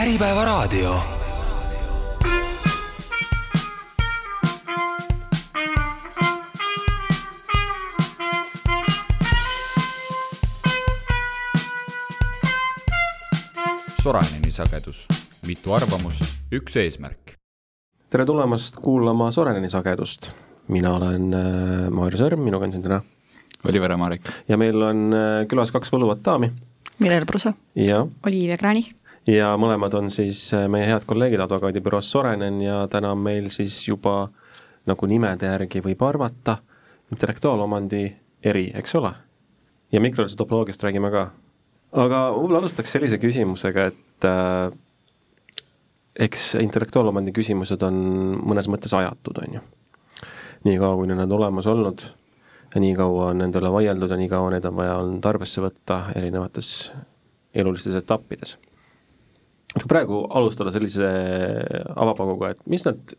Äripäevaraadio. Soraineni sagedus, mitu arvamust, üks eesmärk. tere tulemast kuulama Soreneni sagedust. mina olen äh, Maarja Sõrm, minuga on siin täna Oliver Amarik. ja meil on äh, külas kaks võluvat daami Mirel Prusa. ja, Olivia Krani. Ja mõlemad on siis äh, meie head kolleegid advokaadibüroos Sorenen ja täna on meil siis juba nagu nimede järgi võib arvata, intellektuaalomandi eri, eks ole? ja mikrotopoloogiast räägime ka. aga võib-olla alustaks sellise küsimusega, et äh, eks intellektuaalomandi küsimused on mõnes mõttes ajatud, on ju. niikaua, need on olemas olnud ja nii kaua on nende üle vaieldud ja nii kaua neid on vaja olnud arvesse võtta erinevates elulistes etappides. Praegu alustada sellise avapaguga, et mis need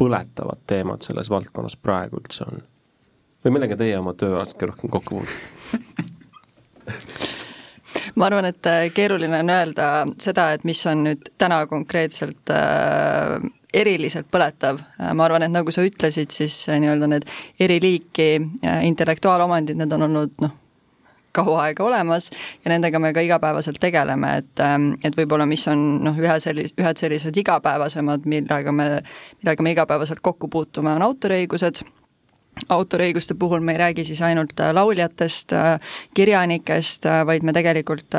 põletavad teemad selles valdkonnas praegu üldse on? või millega teie oma tööalast kõige rohkem kokku puutute? ma arvan, et äh, keeruline on öelda seda, et mis on nüüd täna konkreetselt äh, eriliselt põletav, ma arvan, et nagu sa ütlesid, siis äh, nii-öelda need eri liiki äh, intellektuaalomandid, need on olnud noh, kaua aega olemas ja nendega me ka igapäevaselt tegeleme, et, ähm, et võib-olla mis on noh, ühe sellis-, ühed sellised igapäevasemad, millega me, millega me igapäevaselt kokku puutume, on autoriõigused autoriõiguste puhul me ei räägi siis ainult äh, lauljatest, äh, kirjanikest, äh, vaid me tegelikult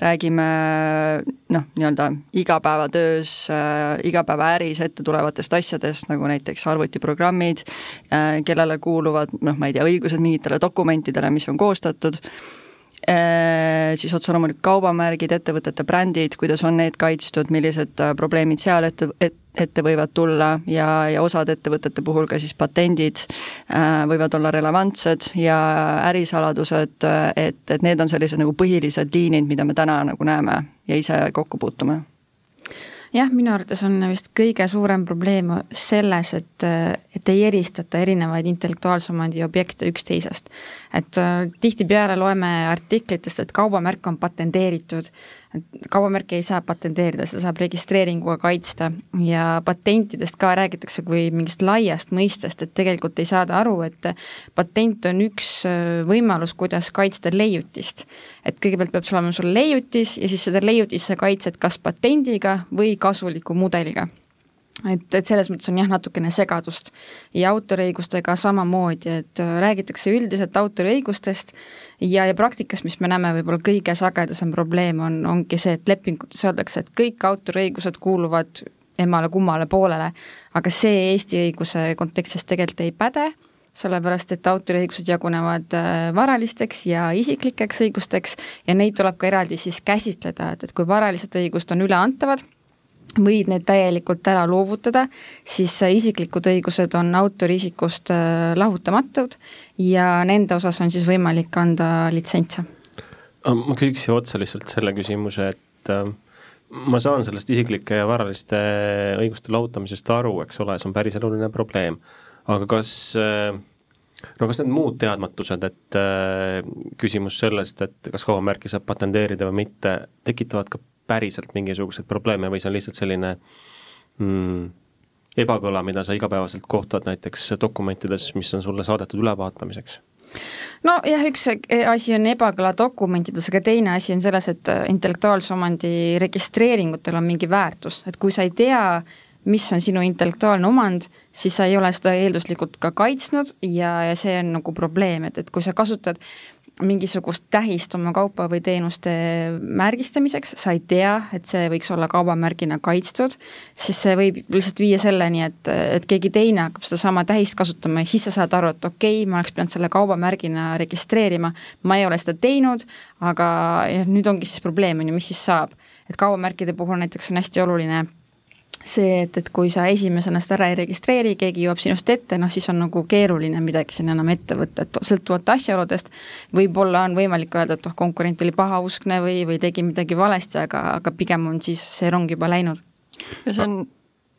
räägime noh, nii-öelda igapäevatöös, igapäevaäris ette tulevatest asjadest, nagu näiteks arvutiprogrammid, kellele kuuluvad noh, ma ei tea, õigused mingitele dokumentidele, mis on koostatud siis otse loomulikult kaubamärgid, ettevõtete brändid, kuidas on need kaitstud, millised äh, probleemid seal ette, ette võivad tulla ja, ja osad ettevõtete puhul ka siis patendid äh, võivad olla relevantsed ja ärisaladused, et, et need on sellised nagu põhilised liinid, mida me täna nagu näeme ja ise kokku puutume jah, minu arvates on vist kõige suurem probleem selles, et, et ei eristata erinevaid intellektuaalse omandi objekte üksteisest. et äh, tihtipeale loeme artiklitest, et kaubamärk on patenteeritud kaubamärki ei saa patenteerida, seda saab registreeringuga kaitsta ja patentidest ka räägitakse kui mingist laiast mõistest, et tegelikult ei saada aru, et patent on üks äh, võimalus, kuidas kaitsta leiutist. et kõigepealt peab sul olema sul leiutis ja siis seda leiutist sa kaitsed kas patendiga või kasuliku mudeliga et, et selles mõttes on jah, natukene segadust. ja autoriõigustega samamoodi, et äh, räägitakse üldiselt autoriõigustest ja, ja praktikas, mis me näeme, võib-olla kõige sagedasem probleem on, ongi see, et lepingutes öeldakse, et kõik autoriõigused kuuluvad emale-kummale poolele, aga see Eesti õiguse kontekstis tegelikult ei päde, sellepärast et autoriõigused jagunevad äh, varalisteks ja isiklikeks õigusteks ja neid tuleb ka eraldi siis käsitleda, et, et kui varalised õigused on üleantavad, võid need täielikult ära loovutada, siis isiklikud õigused on autoriisikust äh, lahutamatud ja nende osas on siis võimalik anda litsentse. ma küsiks siia otsa lihtsalt selle küsimuse, et äh, ma saan sellest isiklike ja varaliste õiguste lahutamisest aru, eks ole, see on päris eluline probleem, aga kas äh, no kas need muud teadmatused, et äh, küsimus sellest, et kas kaubamärki saab patenteerida või mitte, tekitavad ka päriselt mingisuguseid probleeme või see on lihtsalt selline mm, ebakõla, mida sa igapäevaselt kohtad näiteks dokumentides, mis on sulle saadetud ülevaatamiseks? nojah, üks asi on ebakõla dokumentides, aga teine asi on selles, et intellektuaalse omandi registreeringutel on mingi väärtus, et kui sa ei tea, mis on sinu intellektuaalne omand, siis sa ei ole seda eelduslikult ka kaitsnud ja, ja see on nagu probleem, et, et kui sa kasutad mingisugust tähist oma kaupa või teenuste märgistamiseks, sa ei tea, et see võiks olla kaubamärgina kaitstud, siis see võib lihtsalt viia selleni, et, et keegi teine hakkab sedasama tähist kasutama ja siis sa saad aru, et okei okay,, ma oleks pidanud selle kaubamärgina registreerima, ma ei ole seda teinud, aga nüüd ongi siis probleem, on ju, mis siis saab. et kaubamärkide puhul näiteks on hästi oluline see, et, et kui sa esimesena seda ära ei registreeri, keegi jõuab sinust ette, noh siis on nagu keeruline midagi siin enam ette võtta, et sõltuvalt asjaoludest võib-olla on võimalik öelda, et oh, konkurent oli pahauskne või, või tegi midagi valesti, aga, aga pigem on siis see rong juba läinud. ja see on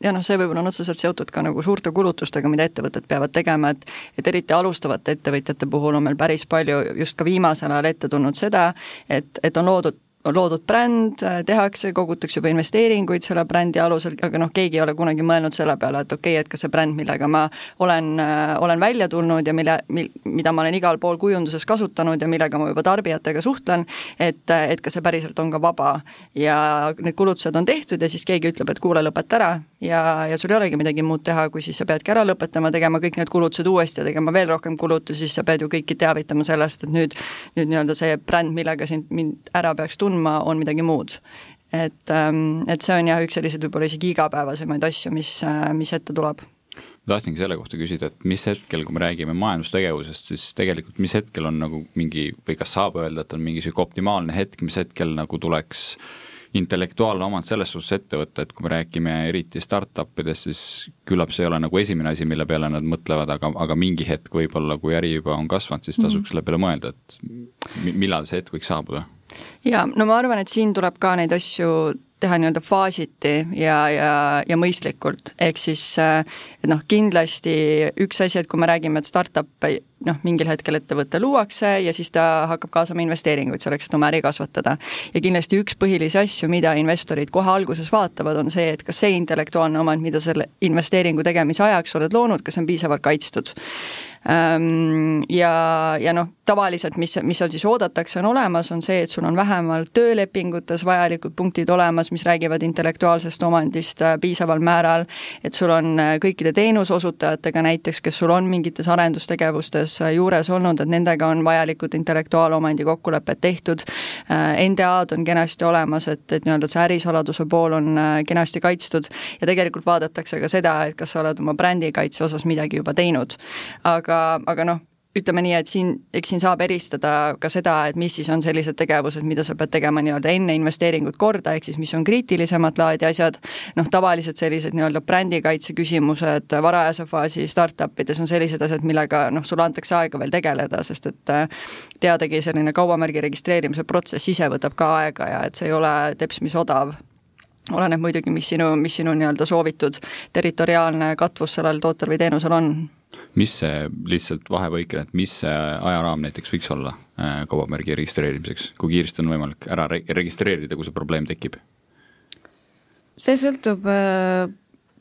ja noh, see võib-olla on otseselt seotud ka nagu suurte kulutustega, mida ettevõtted peavad tegema, et et eriti alustavate ettevõtjate puhul on meil päris palju just ka viimasel ajal ette tulnud seda, et, et on loodud on loodud bränd, tehakse, kogutakse juba investeeringuid selle brändi alusel, aga noh, keegi ei ole kunagi mõelnud selle peale, et okei okay,, et kas see bränd, millega ma olen, olen välja tulnud ja mille, mil-, mida ma olen igal pool kujunduses kasutanud ja millega ma juba tarbijatega suhtlen, et, et kas see päriselt on ka vaba. ja need kulutused on tehtud ja siis keegi ütleb, et kuule, lõpeta ära ja, ja sul ei olegi midagi muud teha, kui siis sa peadki ära lõpetama, tegema kõik need kulutused uuesti ja tegema veel rohkem kulutusi, siis sa pead ju kõiki teavitama sellest, et nüüd, nüüd nii-öelda see bränd, millega sind, mind ära peaks tundma, tundma, on midagi muud. et, ähm, et see on jah, üks selliseid võib-olla isegi igapäevasemaid asju, mis, äh, mis ette tuleb ma tahtsingi selle kohta küsida, et mis hetkel, kui me räägime majandustegevusest, siis tegelikult mis hetkel on nagu mingi või kas saab öelda, et on mingi niisugune optimaalne hetk, mis hetkel nagu tuleks intellektuaalne omand selles suhtes ette võtta, et kui me räägime eriti startup idest, siis küllap see ei ole nagu esimene asi, mille peale nad mõtlevad, aga, aga mingi hetk võib-olla, kui äri juba on kasvanud, siis tasuks mm -hmm. selle peale mõelda, et millal see hetk võiks saabuda jaa, no ma arvan, et siin tuleb ka neid asju teha nii-öelda faasiti ja, ja, ja mõistlikult, ehk siis et noh, kindlasti üks asi, et kui me räägime, et startup noh, mingil hetkel ettevõte luuakse ja siis ta hakkab kaasama investeeringuid selleks, et oma äri kasvatada. ja kindlasti üks põhilisi asju, mida investorid kohe alguses vaatavad, on see, et kas see intellektuaalne omand, mida selle investeeringu tegemise ajaks oled loonud, kas see on piisavalt kaitstud ja, ja noh, tavaliselt, mis, mis seal siis oodatakse, on olemas, on see, et sul on vähemalt töölepingutes vajalikud punktid olemas, mis räägivad intellektuaalsest omandist äh, piisaval määral, et sul on äh, kõikide teenuseosutajatega näiteks, kes sul on mingites arendustegevustes äh, juures olnud, et nendega on vajalikud intellektuaalomandi kokkulepped tehtud, NDA-d on kenasti olemas, et, et nii-öelda see ärisaladuse pool on kenasti kaitstud ja tegelikult vaadatakse ka seda, et kas sa oled oma brändi kaitse osas midagi juba teinud. aga aga, noh, ütleme nii, et siin, eks siin saab eristada ka seda, et mis siis on sellised tegevused, mida sa pead tegema nii-öelda enne investeeringut korda, ehk siis mis on kriitilisemat laadi asjad, noh tavaliselt sellised nii-öelda brändikaitse küsimused varajase faasi startup ides on sellised asjad, millega noh, sulle antakse aega veel tegeleda, sest et äh, teadagi selline kaubamärgi registreerimise protsess ise võtab ka aega ja et see ei ole teps mis odav. Oleneb muidugi, mis sinu, mis sinu nii-öelda soovitud territoriaalne katvus sellel tootel või teenusel on mis see, lihtsalt vahepõikena, et mis see ajaraam näiteks võiks olla äh, kaubamärgi registreerimiseks, kui kiiresti on võimalik ära re registreerida, kui see probleem tekib? see sõltub äh,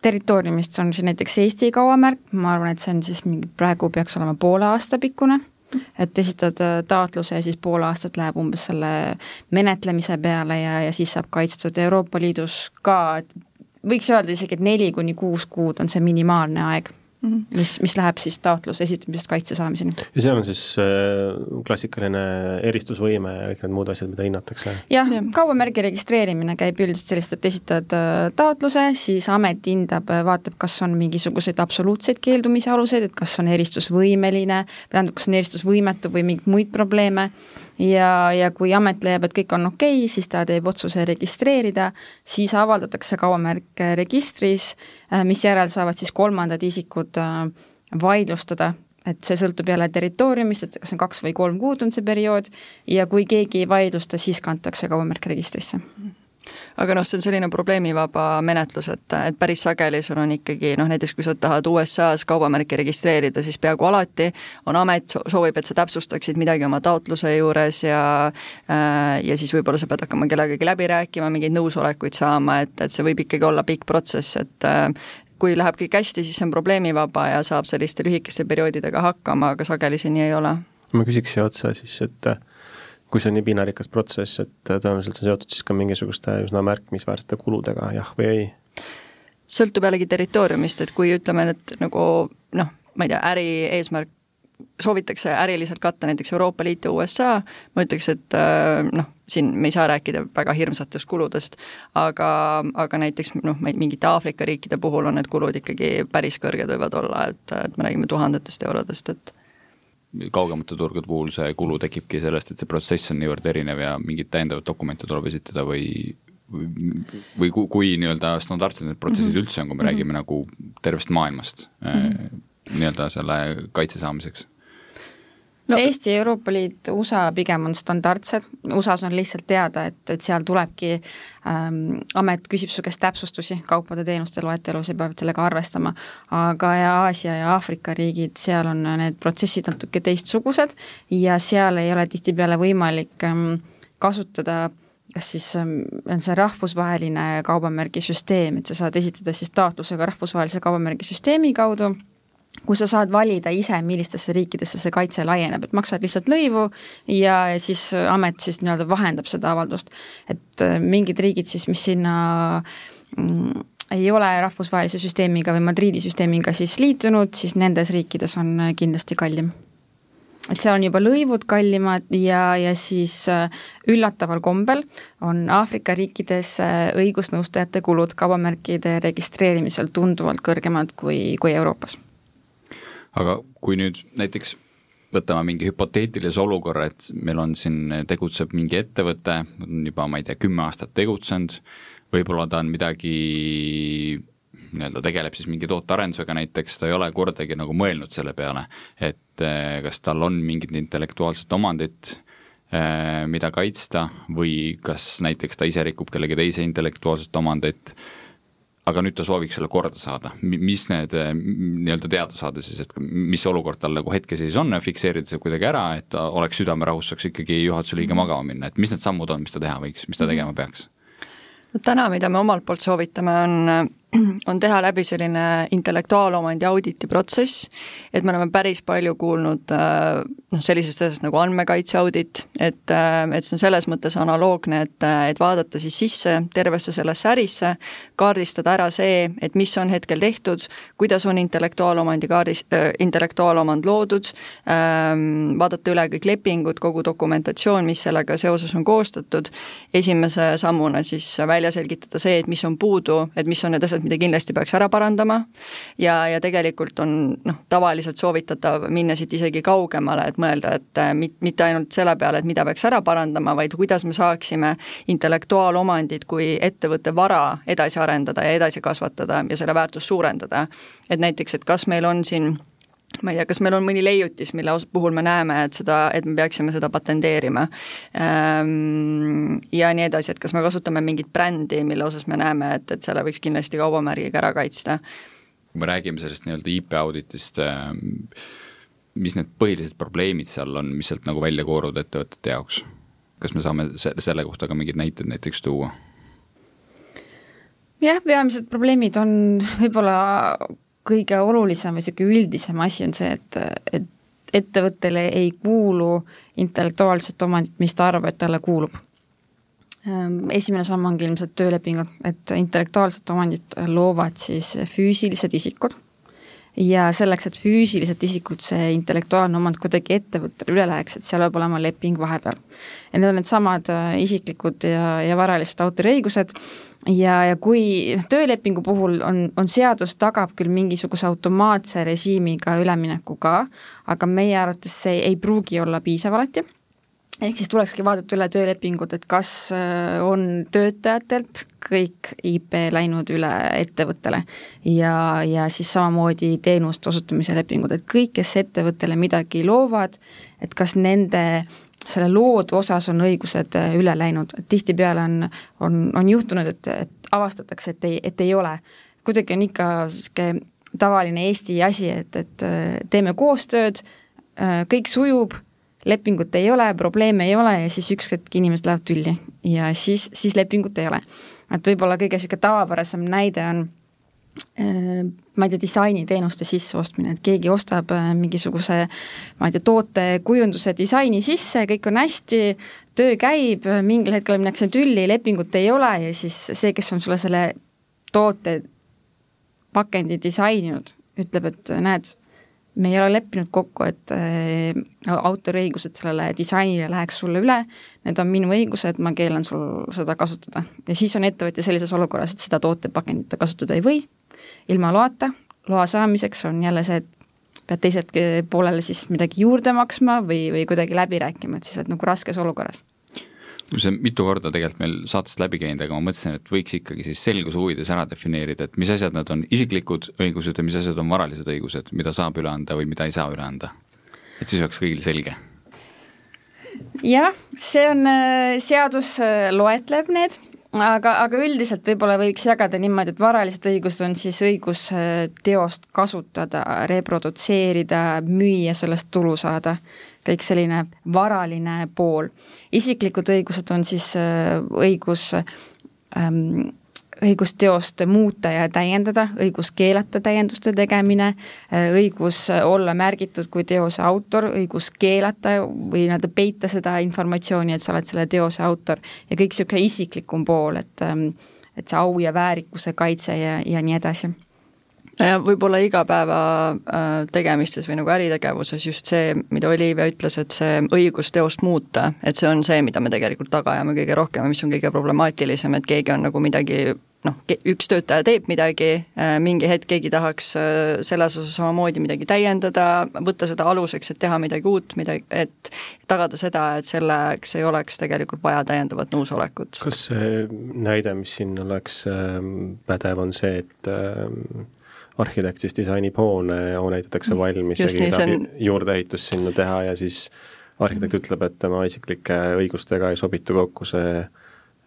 territooriumist, on siin näiteks Eesti kaubamärk, ma arvan, et see on siis mingi, praegu peaks olema poole aasta pikkune, et esitad äh, taotluse ja siis pool aastat läheb umbes selle menetlemise peale ja, ja siis saab kaitstud Euroopa Liidus ka, et võiks öelda isegi, et neli kuni kuus kuud on see minimaalne aeg. Mis, mis läheb siis taotluse esitamisest kaitse saamiseni. ja seal on siis äh, klassikaline eristusvõime ja kõik need muud asjad, mida hinnatakse? jah ja., kaubamärgi registreerimine käib üldiselt sellist, et esitad äh, taotluse, siis amet hindab, äh, vaatab, kas on mingisuguseid absoluutseid keeldumise aluseid, et kas on eristusvõimeline, tähendab, kas on eristusvõimetu või mingeid muid probleeme ja, ja kui amet leiab, et kõik on okei okay,, siis ta teeb otsuse registreerida, siis avaldatakse kaubamärk registris, äh, misjärel saavad siis kolmandad isikud äh, vaidlustada. Et see sõltub jälle territooriumist, et kas on kaks või kolm kuud on see periood ja kui keegi ei vaidlusta, siis kantakse kaubamärk registrisse aga noh, see on selline probleemivaba menetlus, et, et päris sageli sul on ikkagi noh, näiteks kui sa tahad USA-s kaubamärki registreerida, siis peaaegu alati on amet, soovib, et sa täpsustaksid midagi oma taotluse juures ja äh, ja siis võib-olla sa pead hakkama kellegagi läbi rääkima, mingeid nõusolekuid saama, et, et see võib ikkagi olla pikk protsess, et äh, kui läheb kõik hästi, siis see on probleemivaba ja saab selliste lühikeste perioodidega hakkama, aga sageli see nii ei ole. ma küsiks siia otsa siis, et kui see on nii piinarikas protsess, et tõenäoliselt see on seotud siis ka mingisuguste üsna märkimisväärsete kuludega, jah või ei? sõltub jällegi territooriumist, et kui ütleme, et nagu noh, ma ei tea, äri eesmärk, soovitakse äriliselt katta näiteks Euroopa Liit ja USA, ma ütleks, et äh, noh, siin me ei saa rääkida väga hirmsatest kuludest, aga, aga näiteks noh, mingite Aafrika riikide puhul on need kulud ikkagi päris kõrged võivad olla, et, et me räägime tuhandetest eurodest, et kaugemate turgude puhul see kulu tekibki sellest, et see protsess on niivõrd erinev ja mingeid täiendavaid dokumente tuleb esitada või või kui, kui nii-öelda standardsed need protsessid mm -hmm. üldse on, kui me mm -hmm. räägime nagu tervest maailmast mm -hmm. nii-öelda selle kaitse saamiseks no Eesti, Euroopa Liit, USA pigem on standardsed, USA-s on lihtsalt teada, et, et seal tulebki ähm, amet küsib su käest täpsustusi kaupade-teenuste loetelus ja peavad sellega arvestama, aga ja Aasia ja Aafrika riigid, seal on need protsessid natuke teistsugused ja seal ei ole tihtipeale võimalik ähm, kasutada kas siis ähm, on see rahvusvaheline kaubamärgisüsteem, et sa saad esitada siis taotlusega rahvusvahelise kaubamärgisüsteemi kaudu, kus sa saad valida ise, millistesse riikidesse see kaitse laieneb, et maksad lihtsalt lõivu ja siis amet siis nii-öelda vahendab seda avaldust. et äh, mingid riigid siis, mis sinna mm, ei ole rahvusvahelise süsteemiga või Madriidi süsteemiga siis liitunud, siis nendes riikides on kindlasti kallim et seal on juba lõivud kallimad ja, ja siis äh, üllataval kombel on Aafrika riikides äh, õigusnõustajate kulud kaubamärkide registreerimisel tunduvalt kõrgemad kui, kui Euroopas. Aga kui nüüd näiteks võtame mingi hüpoteetilise olukorra, et meil on siin, tegutseb mingi ettevõte, on juba, ma ei tea, kümme aastat tegutsenud, võib-olla ta on midagi nii-öelda tegeleb siis mingi tootearendusega näiteks, ta ei ole kordagi nagu mõelnud selle peale, et eh, kas tal on mingit intellektuaalset omandit, eh, mida kaitsta, või kas näiteks ta ise rikub kellegi teise intellektuaalset omandit, aga nüüd ta sooviks selle korda saada, mis need eh, nii-öelda teada saada siis, et mis olukord tal nagu hetkeseis on ja fikseerida see kuidagi ära, et ta oleks südamerahus, saaks ikkagi juhatuse liige magama minna, et mis need sammud on, mis ta teha võiks, mis ta tegema peaks? no täna, mida me omalt poolt soovitame, on on teha läbi selline intellektuaalomandi auditi protsess, et me oleme päris palju kuulnud äh, noh, sellisest asjast nagu andmekaitse audit, et, äh, et see on selles mõttes analoogne, et, et vaadata siis sisse tervesse sellesse ärisse, kaardistada ära see, et mis on hetkel tehtud, kuidas on intellektuaalomandi kaardis äh,, intellektuaalomand loodud äh,, vaadata üle kõik lepingud, kogu dokumentatsioon, mis sellega seoses on koostatud, esimese sammuna siis välja selgitada see, et mis on puudu, et mis on need asjad, mida kindlasti peaks ära parandama ja, ja tegelikult on noh, tavaliselt soovitatav minna siit isegi kaugemale, et mõelda, et äh, mit-, mitte ainult selle peale, et mida peaks ära parandama, vaid kuidas me saaksime intellektuaalomandit kui ettevõtte vara edasi arendada ja edasi kasvatada ja selle väärtust suurendada. et näiteks, et kas meil on siin ma ei tea, kas meil on mõni leiutis, mille puhul me näeme, et seda, et me peaksime seda patenteerima ähm, ja nii edasi, et kas me kasutame mingit brändi, mille osas me näeme, et, et selle võiks kindlasti kaubamärgiga ära kaitsta. kui me räägime sellest nii-öelda IP auditist, ähm, mis need põhilised probleemid seal on, mis sealt nagu välja kooruvad ettevõtete jaoks? kas me saame se-, selle kohta ka mingeid näiteid näiteks tuua? jah, peamised probleemid on võib-olla kõige olulisem või niisugune üldisem asi on see, et, et ettevõttele ei kuulu intellektuaalset omandit, mis ta arvab, et talle kuulub. Ehm, esimene samm ongi ilmselt töölepingud, et intellektuaalset omandit loovad siis füüsilised isikud ja selleks, et füüsiliselt isikult see intellektuaalne omand kuidagi ettevõttele üle läheks, et seal peab olema leping vahepeal. ja need on needsamad äh, isiklikud ja, ja varalised autoriõigused ja, ja kui noh, töölepingu puhul on, on seadus tagab küll mingisuguse automaatse režiimiga ülemineku ka, aga meie arvates see ei pruugi olla piisav alati ehk siis tulekski vaadata üle töölepingud, et kas äh, on töötajatelt kõik IP läinud üle ettevõttele ja, ja siis samamoodi teenuste osutamise lepingud, et kõik, kes ettevõttele midagi loovad, et kas nende selle loodu osas on õigused äh, üle läinud, et tihtipeale on, on, on juhtunud, et, et avastatakse, et ei, et ei ole. kuidagi on ikka niisugune tavaline Eesti asi, et, et äh, teeme koostööd, kõik sujub lepingut ei ole, probleeme ei ole ja siis üks hetk inimesed lähevad tülli ja siis, siis lepingut ei ole. et võib-olla kõige niisugune tavapärasem näide on äh, ma ei tea, disainiteenuste sisseostmine, et keegi ostab äh, mingisuguse ma ei tea, tootekujunduse disaini sisse, kõik on hästi, töö käib, mingil hetkel minnakse tülli, lepingut ei ole ja siis see, kes on sulle selle toote pakendi disaininud, ütleb, et näed, me ei ole leppinud kokku, et äh, autoriõigused sellele disainile läheks sulle üle, need on minu õigused, ma keelan sul seda kasutada. ja siis on ettevõtja sellises olukorras, et seda tootepakendit ta kasutada ei või, ilma loata, loa saamiseks on jälle see, et pead teiselt poolele siis midagi juurde maksma või, või kuidagi läbi rääkima, et siis oled nagu raskes olukorras see on mitu korda tegelikult meil saatest läbi käinud, aga ma mõtlesin, et võiks ikkagi siis selguse huvides ära defineerida, et mis asjad need on isiklikud õigused ja mis asjad on varalised õigused, mida saab üle anda või mida ei saa üle anda. et siis oleks kõigil selge. jah, see on, äh, seadus äh, loetleb need aga, aga üldiselt võib-olla võiks jagada niimoodi, et varalised õigused on siis õigus äh, teost kasutada, reprodutseerida, müüa, sellest tulu saada. Kõik selline varaline pool. isiklikud õigused on siis äh, õigus ähm, õigus teost muuta ja täiendada, õigus keelata täienduste tegemine, õigus olla märgitud kui teose autor, õigus keelata või nii-öelda peita seda informatsiooni, et sa oled selle teose autor ja kõik niisugune isiklikum pool, et ähm, et see au ja väärikuse kaitse ja, ja nii edasi võib-olla igapäeva äh, tegemistes või nagu äritegevuses just see, mida Olivia ütles, et see õigus teost muuta, et see on see, mida me tegelikult taga ajame kõige rohkem ja mis on kõige problemaatilisem, et keegi on nagu midagi noh, üks töötaja teeb midagi, äh, mingi hetk keegi tahaks äh, selles osas samamoodi midagi täiendada, võtta seda aluseks, et teha midagi uut, midagi, et tagada seda, et selleks ei oleks tegelikult vaja täiendavat nõusolekut. kas see näide, mis siin oleks pädev, on see, et arhitekt siis disainib hoone, hoone ehitatakse valmis Just ja keegi tahab juurdeehitust sinna teha ja siis arhitekt ütleb, et tema isiklike õigustega ei sobitu kokku see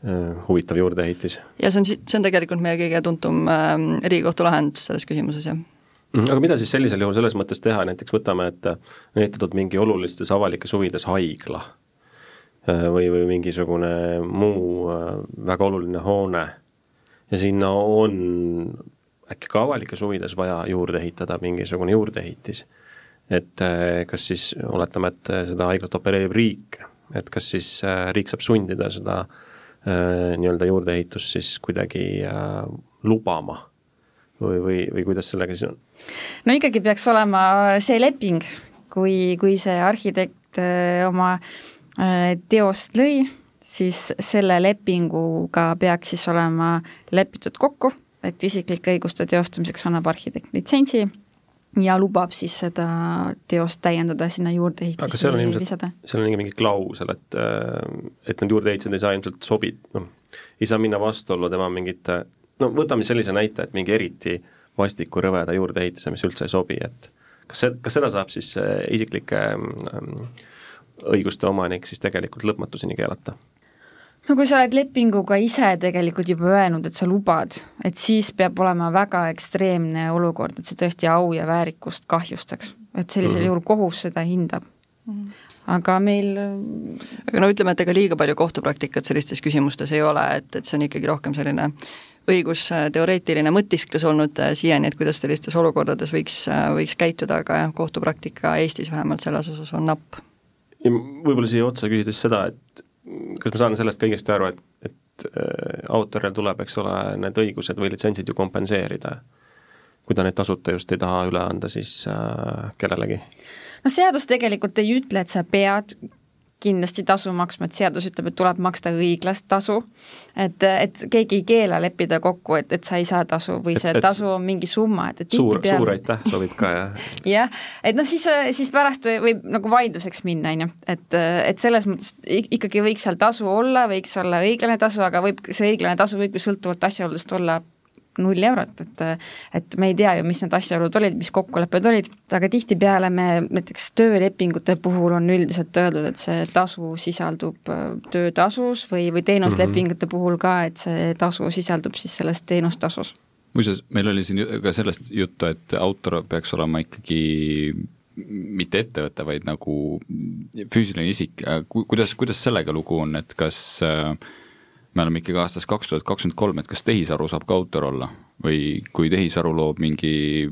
Äh, huvitav juurdeehitis. ja see on, see on tegelikult meie kõige tuntum äh, Riigikohtu lahend selles küsimuses, jah mhm, aga mida siis sellisel juhul selles mõttes teha, näiteks võtame, et on ehitatud mingi olulistes avalikes huvides haigla äh, või, või mingisugune muu äh, väga oluline hoone ja sinna on äkki ka avalikes huvides vaja juurde ehitada mingisugune juurdeehitis. et kas siis, oletame, et seda haiglat opereerib riik, et kas siis riik saab sundida seda nii-öelda juurdeehitust siis kuidagi lubama või, või, või kuidas sellega siis on? no ikkagi peaks olema see leping, kui, kui see arhitekt oma teost lõi, siis selle lepinguga peaks siis olema lepitud kokku, et isiklike õiguste teostamiseks annab arhitekt litsentsi ja lubab siis seda teost täiendada, sinna juurdeehitisi lisada. seal on mingi klausel, et, äh, et need juurdeehitised ei saa ilmselt sobi-, noh, ei saa minna vastuollu tema mingite, no võtame sellise näite, et mingi eriti vastiku rõveda juurdeehitise, mis üldse ei sobi, et kas see, kas seda saab siis äh, isiklike ähm, õiguste omanik siis tegelikult lõpmatuseni keelata? No kui sa oled lepinguga ise tegelikult juba öelnud, et sa lubad, et siis peab olema väga ekstreemne olukord, et see tõesti au ja väärikust kahjustaks. et sellisel mm -hmm. juhul kohus seda hindab mm. -hmm aga meil aga no ütleme, et ega liiga palju kohtupraktikat sellistes küsimustes ei ole, et, et see on ikkagi rohkem selline õigusteoreetiline mõtisklus olnud äh, siiani, et kuidas sellistes olukordades võiks, äh, võiks käituda, aga jah, kohtupraktika Eestis vähemalt selles osas on napp. ja võib-olla siia otsa küsides seda, et kas ma saan sellest ka õigesti aru, et, et äh, autoril tuleb, eks ole, need õigused või litsentsid ju kompenseerida, kui ta neid tasuta just ei taha üle anda siis äh, kellelegi? no seadus tegelikult ei ütle, et sa pead kindlasti tasu maksma, et seadus ütleb, et tuleb maksta õiglast tasu. et, et keegi ei keela leppida kokku, et, et sa ei saa tasu või et, see et tasu on mingi summa, et, et suur, suur aitäh sobib ka, jah? jah, et noh, siis, siis pärast võib nagu vaidluseks minna, on ju, et, et selles mõttes ikkagi võiks seal tasu olla, võiks olla õiglane tasu, aga võib, see õiglane tasu võib ju sõltuvalt asjaoludest olla null eurot, et et me ei tea ju, mis need asjaolud olid, mis kokkulepped olid, aga tihtipeale me näiteks töölepingute puhul on üldiselt öeldud, et see tasu sisaldub äh, töötasus või, või teenuslepingute mm -hmm. puhul ka, et see tasu sisaldub siis selles teenustasus. muuseas, meil oli siin ka sellest juttu, et autor peaks olema ikkagi mitte ettevõte, vaid nagu füüsiline isik, kuidas, kuidas sellega lugu on, et kas äh, me oleme ikkagi aastas kaks tuhat kakskümmend kolm, et kas tehisaru saab ka autor olla või kui tehisaru loob mingi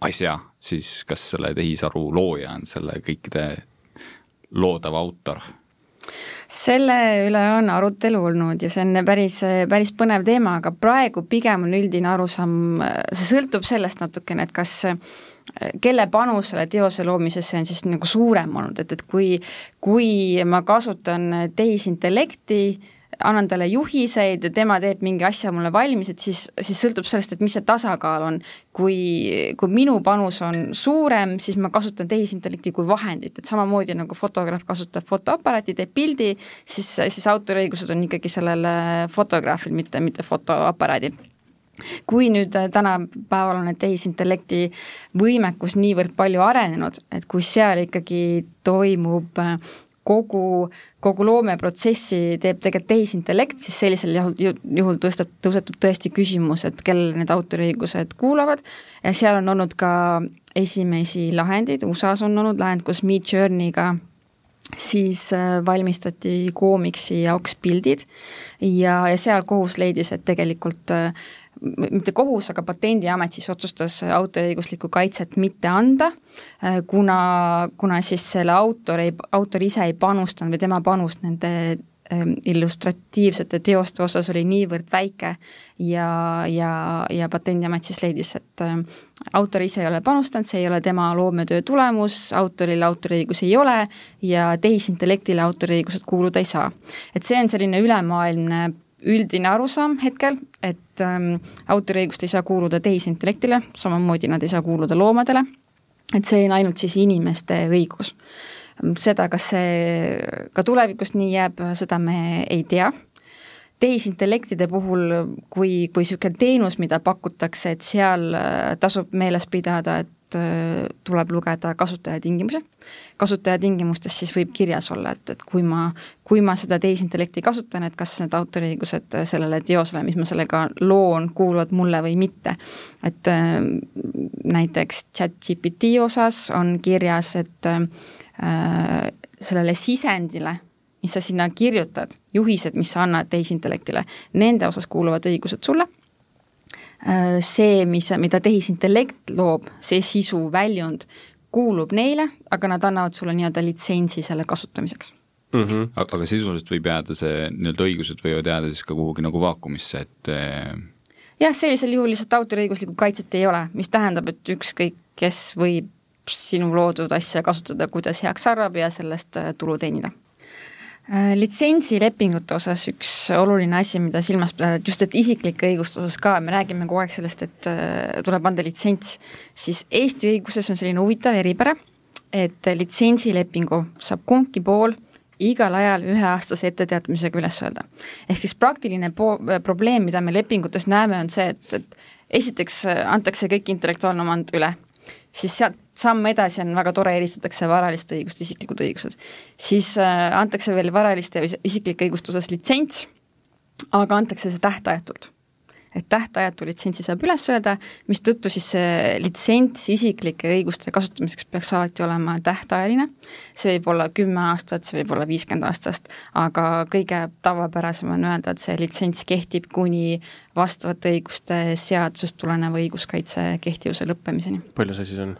asja, siis kas selle tehisaru looja on selle kõikide loodav autor? selle üle on arutelu olnud ja see on päris, päris põnev teema, aga praegu pigem on üldine arusaam, see sõltub sellest natukene, et kas kelle panus selle teose loomisesse on siis nagu suurem olnud, et, et kui, kui ma kasutan tehisintellekti, annan talle juhiseid ja tema teeb mingi asja mulle valmis, et siis, siis sõltub sellest, et mis see tasakaal on. kui, kui minu panus on suurem, siis ma kasutan tehisintellekti kui vahendit, et samamoodi nagu fotograaf kasutab fotoaparaati, teeb pildi, siis, siis autoriõigused on ikkagi sellel fotograafil, mitte, mitte fotoaparaadil kui nüüd tänapäeval on need tehisintellekti võimekus niivõrd palju arenenud, et kui seal ikkagi toimub kogu, kogu loomeprotsessi teeb tegelikult tehisintellekt, siis sellisel juhul, juhul tõstab, tõusetub tõesti küsimus, et kellele need autoriõigused kuulavad ja seal on olnud ka esimesi lahendeid, USA-s on olnud lahend, kus Mid Journey'ga siis äh, valmistati koomiksi jaoks pildid. Ja, ja seal kohus leidis, et tegelikult äh, mitte kohus, aga Patendiamet siis otsustas autoriõiguslikku kaitset mitte anda, äh, kuna, kuna siis selle autor ei, autor ise ei panustanud või tema panus nende ähm, illustratiivsete teoste osas oli niivõrd väike ja, ja, ja Patendiamet siis leidis, et äh, autor ise ei ole panustanud, see ei ole tema loometöö tulemus, autorile autoriõigusi ei ole ja tehisintellektile autoriõigused kuuluda ei saa. et see on selline ülemaailmne üldine arusaam hetkel, et ähm, autoriõigust ei saa kuuluda tehisintellektile, samamoodi nad ei saa kuuluda loomadele, et see on ainult siis inimeste õigus. seda, kas see ka tulevikus nii jääb, seda me ei tea tehisintellektide puhul, kui, kui niisugune teenus, mida pakutakse, et seal äh, tasub meeles pidada, et et äh, tuleb lugeda kasutajatingimusi. kasutajatingimustes siis võib kirjas olla, et, et kui ma, kui ma seda tehisintellekti kasutan, et kas need autoriõigused sellele teosele, mis ma sellega loon, kuuluvad mulle või mitte. et äh, näiteks chat-GPT osas on kirjas, et äh, sellele sisendile, mis sa sinna kirjutad, juhised, mis sa annad tehisintellektile, nende osas kuuluvad õigused sulle Äh, see, mis, mida tehisintellekt loob, see sisu, väljund, kuulub neile, aga nad annavad sulle nii-öelda litsentsi selle kasutamiseks mm. -hmm. aga sisuliselt võib jääda see, nii-öelda õigused võivad jääda siis ka kuhugi nagu vaakumisse, et äh, jah, sellisel juhul lihtsalt autoriõiguslikku kaitset ei ole, mis tähendab, et ükskõik kes võib sinu loodud asja kasutada, kuidas heaks arvab ja sellest äh, tulu teenida Äh, litsentsilepingute osas üks oluline asi, mida silmas pidada, et just, et isiklike õiguste osas ka, me räägime kogu aeg sellest, et äh, tuleb anda litsents, siis Eesti õiguses on selline huvitav eripära, et litsentsilepingu saab kumbki pool igal ajal üheaastase etteteatamisega üles öelda. ehk siis praktiline po-, probleem, mida me lepingutes näeme, on see, et, et esiteks antakse kõik intellektuaalne omand üle siis sealt samm edasi on väga tore, eristatakse varalist õigust, isiklikud õigused. siis äh, antakse veel varaliste isiklike õiguste osas litsents, aga antakse see tähtajatult. et tähtajatu litsentsi saab üles öelda, mistõttu siis see litsents isiklike õiguste kasutamiseks peaks alati olema tähtajaline, see võib olla kümme aastat, see võib olla viiskümmend aastast, aga kõige tavapärasem on öelda, et see litsents kehtib kuni vastavate õiguste seadusest tuleneva õiguskaitse kehtivuse lõppemiseni. palju see siis on?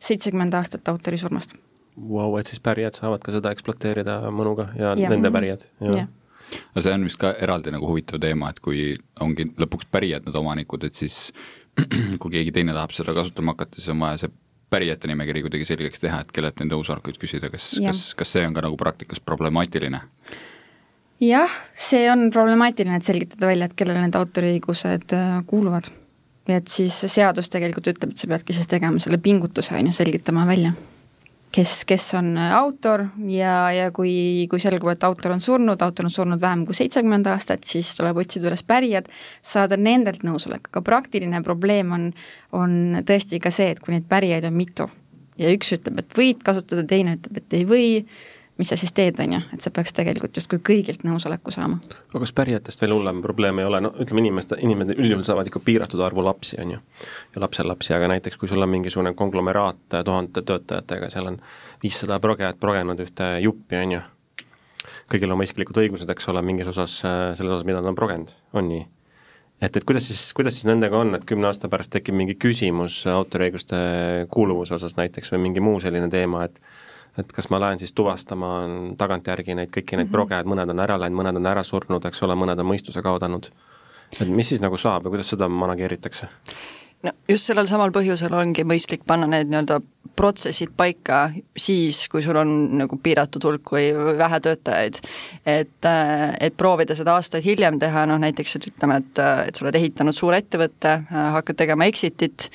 Seitsekümmend aastat autori surmast. Vau, et siis pärijad saavad ka seda ekspluateerida mõnuga ja, ja. nende pärijad, no see on vist ka eraldi nagu huvitav teema, et kui ongi lõpuks pärijad need omanikud, et siis kui keegi teine tahab seda kasutama hakata, siis on vaja see pärijate nimekiri kuidagi selgeks teha, et kellelt nende nõusolekuid küsida, kas, kas, kas see on ka nagu praktikas problemaatiline? jah, see on problemaatiline, et selgitada välja, et kellele need autoriõigused äh, kuuluvad nii et siis seadus tegelikult ütleb, et sa peadki siis tegema selle pingutuse, on ju, selgitama välja, kes, kes on autor ja, ja kui, kui selgub, et autor on surnud, autor on surnud vähem kui seitsekümmend aastat, siis tuleb otsida üles pärijad, saada nendelt nõusolek, aga praktiline probleem on, on tõesti ka see, et kui neid pärijaid on mitu ja üks ütleb, et võid kasutada, teine ütleb, et ei või, mis sa siis teed, on ju, et sa peaks tegelikult justkui kõigilt nõusoleku saama. aga kas pärijatest veel hullem probleem ei ole, no ütleme, inimeste, inimene üldjuhul saavad ikka piiratud arvu lapsi, on ju, ja lapselapsi, aga näiteks kui sul on mingisugune konglomeraat tuhandete töötajatega, seal on viissada progejat progenud ühte juppi, on ju, kõigil oma isiklikud õigused, eks ole, mingis osas, selles osas, mida nad on progenud, on nii? et, et kuidas siis, kuidas siis nendega on, et kümne aasta pärast tekib mingi küsimus autoriõiguste kuuluvuse osas näiteks või mingi muu selline teema, et et kas ma lähen siis tuvastama tagantjärgi neid kõiki neid mm -hmm. proge, et mõned on ära läinud, mõned on ära surnud, eks ole, mõned on mõistuse kaotanud. et mis siis nagu saab ja kuidas seda manageeritakse? No just sellel samal põhjusel ongi mõistlik panna need nii-öelda protsessid paika siis, kui sul on nagu piiratud hulk või vähe töötajaid. et, äh, et proovida seda aastaid hiljem teha, noh näiteks, ütleme, et, äh, et sa oled ehitanud suure ettevõtte, äh, hakkad tegema exit'it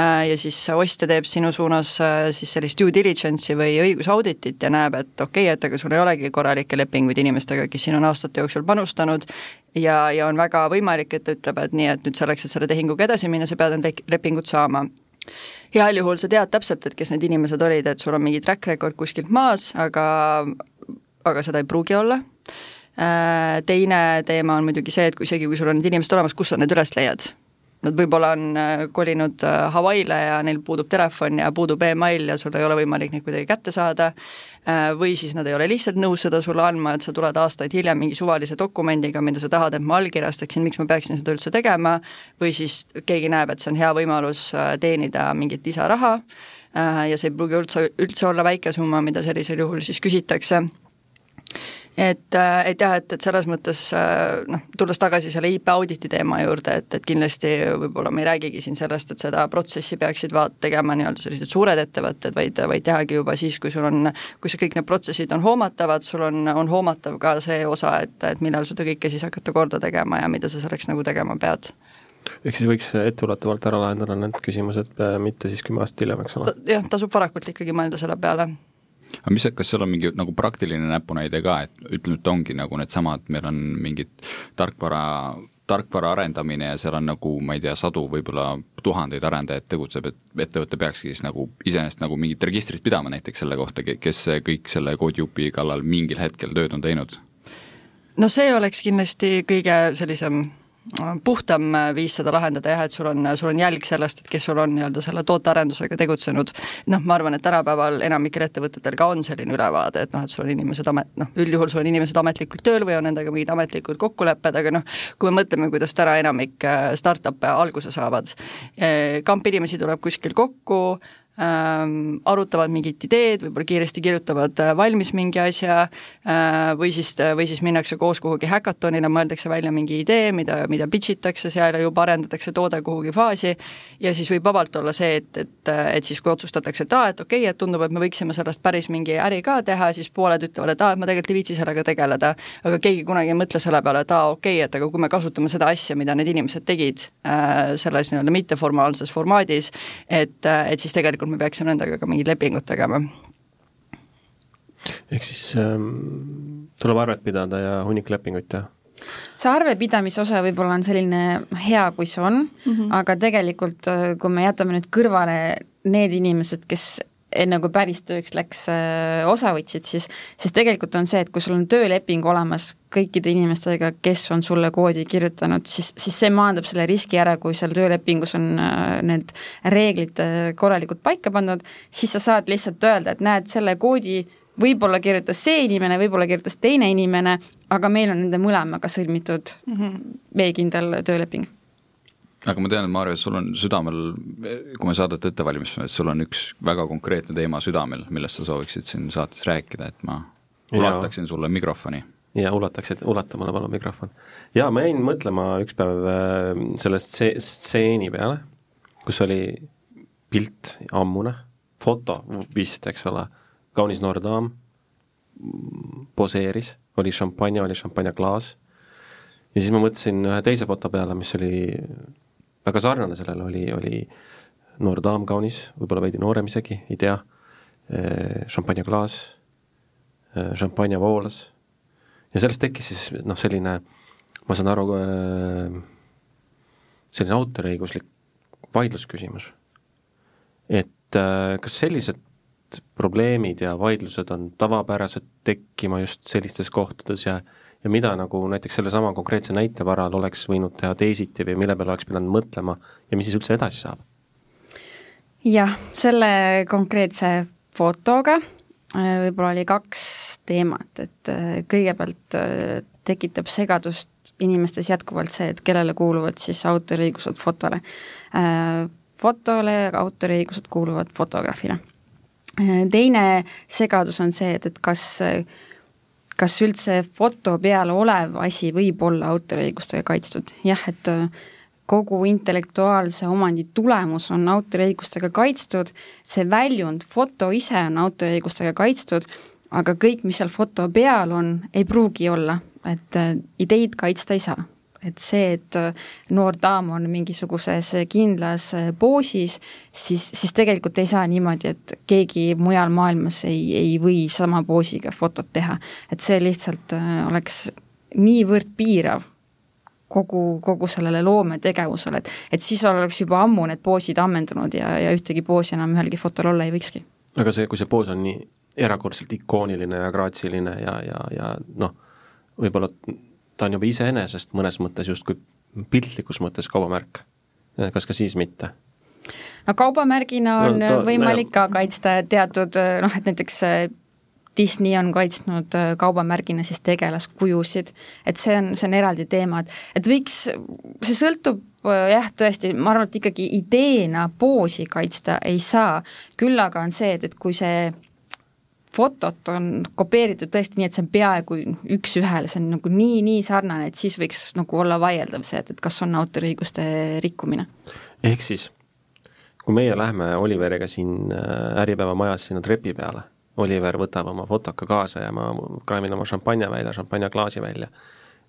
ja siis ostja teeb sinu suunas siis sellist due diligence'i või õigusauditit ja näeb, et okei okay,, et aga sul ei olegi korralikke lepinguid inimestega, kes siin on aastate jooksul panustanud ja, ja on väga võimalik, et ta ütleb, et nii, et nüüd selleks, et selle tehinguga edasi minna, sa pead need lepingud saama heal juhul sa tead täpselt, et kes need inimesed olid, et sul on mingi track record kuskilt maas, aga aga seda ei pruugi olla. Teine teema on muidugi see, et kui isegi, kui sul on need inimesed olemas, kus sa need üles leiad Nad võib-olla on äh, kolinud äh, Hawaii'le ja neil puudub telefon ja puudub email ja sul ei ole võimalik neid kuidagi kätte saada, äh, või siis nad ei ole lihtsalt nõus seda sulle andma, et sa tuled aastaid hiljem mingi suvalise dokumendiga, mida sa tahad, et ma allkirjastaksin, miks ma peaksin seda üldse tegema, või siis keegi näeb, et see on hea võimalus teenida mingit lisaraha ja see ei pruugi üldse, üldse olla väike summa, mida sellisel juhul siis küsitakse et, äh, et jah, et, et selles mõttes äh, noh, tulles tagasi selle IP auditi teema juurde, et, et kindlasti võib-olla me ei räägigi siin sellest, et seda protsessi peaksid vaat-, tegema nii-öelda sellised suured ettevõtted, vaid, vaid tehagi juba siis, kui sul on, kui see kõik need protsessid on hoomatavad, sul on, on hoomatav ka see osa, et, et millal seda kõike siis hakata korda tegema ja mida sa selleks nagu tegema pead ehk siis võiks etteulatuvalt ära lahendada need küsimused, äh, mitte siis kümme aastat hiljem, eks ole? jah, tasub varakult ikkagi mõelda selle peale aga mis, kas seal on mingi nagu praktiline näpunäide ka, et ütleme, et ongi nagu needsamad, meil on mingid tarkvara, tarkvara arendamine ja seal on nagu, ma ei tea, sadu, võib-olla tuhandeid arendajaid tegutseb, et ettevõte peakski siis nagu iseenesest nagu mingit registrit pidama näiteks selle kohta, kes kõik selle koodijupi kallal mingil hetkel tööd on teinud? no see oleks kindlasti kõige sellisem puhtam viis seda lahendada jah, et sul on, sul on jälg sellest, et kes sul on nii-öelda selle tootearendusega tegutsenud. noh, ma arvan, et tänapäeval enamikel ettevõtetel ka on selline ülevaade, et noh, et sul on inimesed amet, noh, üldjuhul sul on inimesed ametlikult tööl või on nendega mingid ametlikud kokkulepped, aga noh, kui me mõtleme, kuidas täna enamik äh, startup'e alguse saavad, äh, kamp inimesi tuleb kuskil kokku, arutavad mingit ideed, võib-olla kiiresti kirjutavad äh, valmis mingi asja äh, või siis, või siis minnakse koos kuhugi häkatonile, mõeldakse välja mingi idee, mida, mida pitch itakse seal ja juba arendatakse toode kuhugi faasi. Ja siis võib vabalt olla see, et, et, et siis kui otsustatakse, et aa, et okei okay,, et tundub, et me võiksime sellest päris mingi äri ka teha, siis pooled ütlevad, et aa, et ma tegelikult ei viitsi sellega tegeleda, aga keegi kunagi ei mõtle selle peale, et aa, okei okay,, et aga kui me kasutame seda asja, mida need inimesed tegid äh, selles nii-öelda mitteformaalses formaadis, et, et siis tegelikult me peaksime nendega ka mingid lepingud tegema. ehk siis ähm, tuleb arvet pidada ja hunnik lepinguid teha? see arvepidamise osa võib-olla on selline hea, kui see on mm, -hmm. aga tegelikult äh, kui me jätame nüüd kõrvale need inimesed, kes enne kui päris tööks läks, äh, osa võtsid, siis, siis tegelikult on see, et kui sul on tööleping olemas kõikide inimestega, kes on sulle koodi kirjutanud, siis, siis see maandab selle riski ära, kui seal töölepingus on äh, need reeglid äh, korralikult paika pandud, siis sa saad lihtsalt öelda, et näed, selle koodi võib-olla kirjutas see inimene, võib-olla kirjutas teine inimene, aga meil on nende mõlemaga sõlmitud mm -hmm. veekindel tööleping aga ma tean, et Maarja, sul on südamel, kui me saadet ette valmistame, et sul on üks väga konkreetne teema südamel, millest sa sooviksid siin saates rääkida, et ma ulataksin ja. sulle mikrofoni. ja ulataksid, ulata mulle palun mikrofon. ja ma jäin mõtlema üks päev äh, selle stseeni peale, kus oli pilt, ammune, foto vist, eks ole, kaunis noor daam poseeris, oli šampanja, oli šampanjaklaas ja siis ma mõtlesin ühe teise foto peale, mis oli väga sarnane sellele oli, oli noor daam, kaunis, võib-olla veidi noorem isegi, ei tea, šampanjaklaas, šampanja voolas ja sellest tekkis siis noh, selline, ma saan aru, selline autoriõiguslik vaidlusküsimus. et kas sellised probleemid ja vaidlused on tavapärased tekkima just sellistes kohtades ja ja mida nagu näiteks sellesama konkreetse näite varal oleks võinud teha teisiti või mille peale oleks pidanud mõtlema ja mis siis üldse edasi saab? jah, selle konkreetse fotoga äh, võib-olla oli kaks teemat, et äh, kõigepealt äh, tekitab segadust inimestes jätkuvalt see, et kellele kuuluvad siis autoriõigused fotole. fotole autoriõigused kuuluvad fotograafile. teine segadus on see, et, et kas kas üldse foto peal olev asi võib olla autoriõigustega kaitstud, jah, et äh, kogu intellektuaalse omandi tulemus on autoriõigustega kaitstud, see väljund, foto ise on autoriõigustega kaitstud, aga kõik, mis seal foto peal on, ei pruugi olla, et äh, ideid kaitsta ei saa et see, et äh, noor daam on mingisuguses kindlas äh, poosis, siis, siis tegelikult ei saa niimoodi, et keegi mujal maailmas ei, ei või sama poosiga fotot teha. et see lihtsalt äh, oleks niivõrd piirav kogu, kogu sellele loometegevusele, et, et siis oleks juba ammu need poosid ammendunud ja, ja ühtegi poosi enam ühelgi fotol olla ei võikski. aga see, kui see poos on nii erakordselt ikooniline ja graatsiline ja, ja, ja noh, võib-olla ta on juba iseenesest mõnes mõttes justkui piltlikus mõttes kaubamärk. kas ka siis mitte? no kaubamärgina on no, ta, võimalik ka kaitsta teatud noh, et näiteks Disney on kaitsnud äh, kaubamärgina siis tegelaskujusid, et see on, see on eraldi teema, et, et võiks, see sõltub äh, jah, tõesti, ma arvan, et ikkagi ideena poosi kaitsta ei saa, küll aga on see, et, et kui see fotot on kopeeritud tõesti nii, et see on peaaegu üks-ühele, see on nagu nii, nii sarnane, et siis võiks nagu olla vaieldav see, et, et kas on autoriõiguste rikkumine. ehk siis, kui meie lähme Oliveriga siin äh, Äripäeva majas sinna trepi peale Oliver võtab oma fotoka kaasa ja ma kraamin oma šampanja välja, šampanjaklaasi välja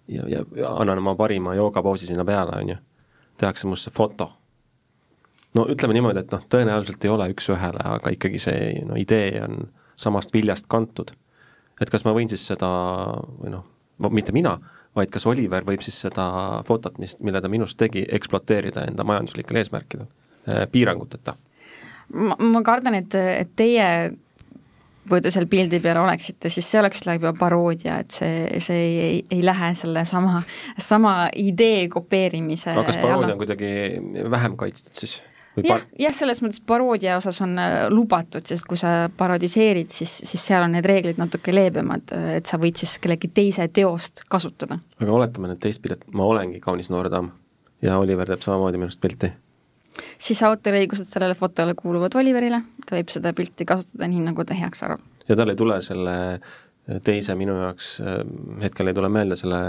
ja, ja, ja annan oma parima joogapoosi sinna peale, on ju. tehakse must see foto. no ütleme niimoodi, et noh, tõenäoliselt ei ole üks-ühele, aga ikkagi see no idee on samast viljast kantud. et kas ma võin siis seda või noh, mitte mina, vaid kas Oliver võib siis seda fotot, mis, mille ta minust tegi, ekspluateerida enda majanduslikel eesmärkidel eh,, piiranguteta? ma, ma kardan, et, et teie kui te seal pildi peal oleksite, siis see oleks juba paroodia, et see, see ei, ei lähe selle sama, sama idee kopeerimise aga kas paroodia on kuidagi vähem kaitstud siis? Jah, jah, selles mõttes paroodia osas on äh, lubatud, sest kui sa parodiseerid, siis, siis seal on need reeglid natuke leebemad, et sa võid siis kellegi teise teost kasutada. aga oletame nüüd teistpidi, et ma olengi kaunis noor daam ja Oliver teeb samamoodi minust pilti siis autoriõigused sellele fotole kuuluvad Oliverile, ta võib seda pilti kasutada nii, nagu ta heaks arvab. ja tal ei tule selle teise minu jaoks, hetkel ei tule meelde, selle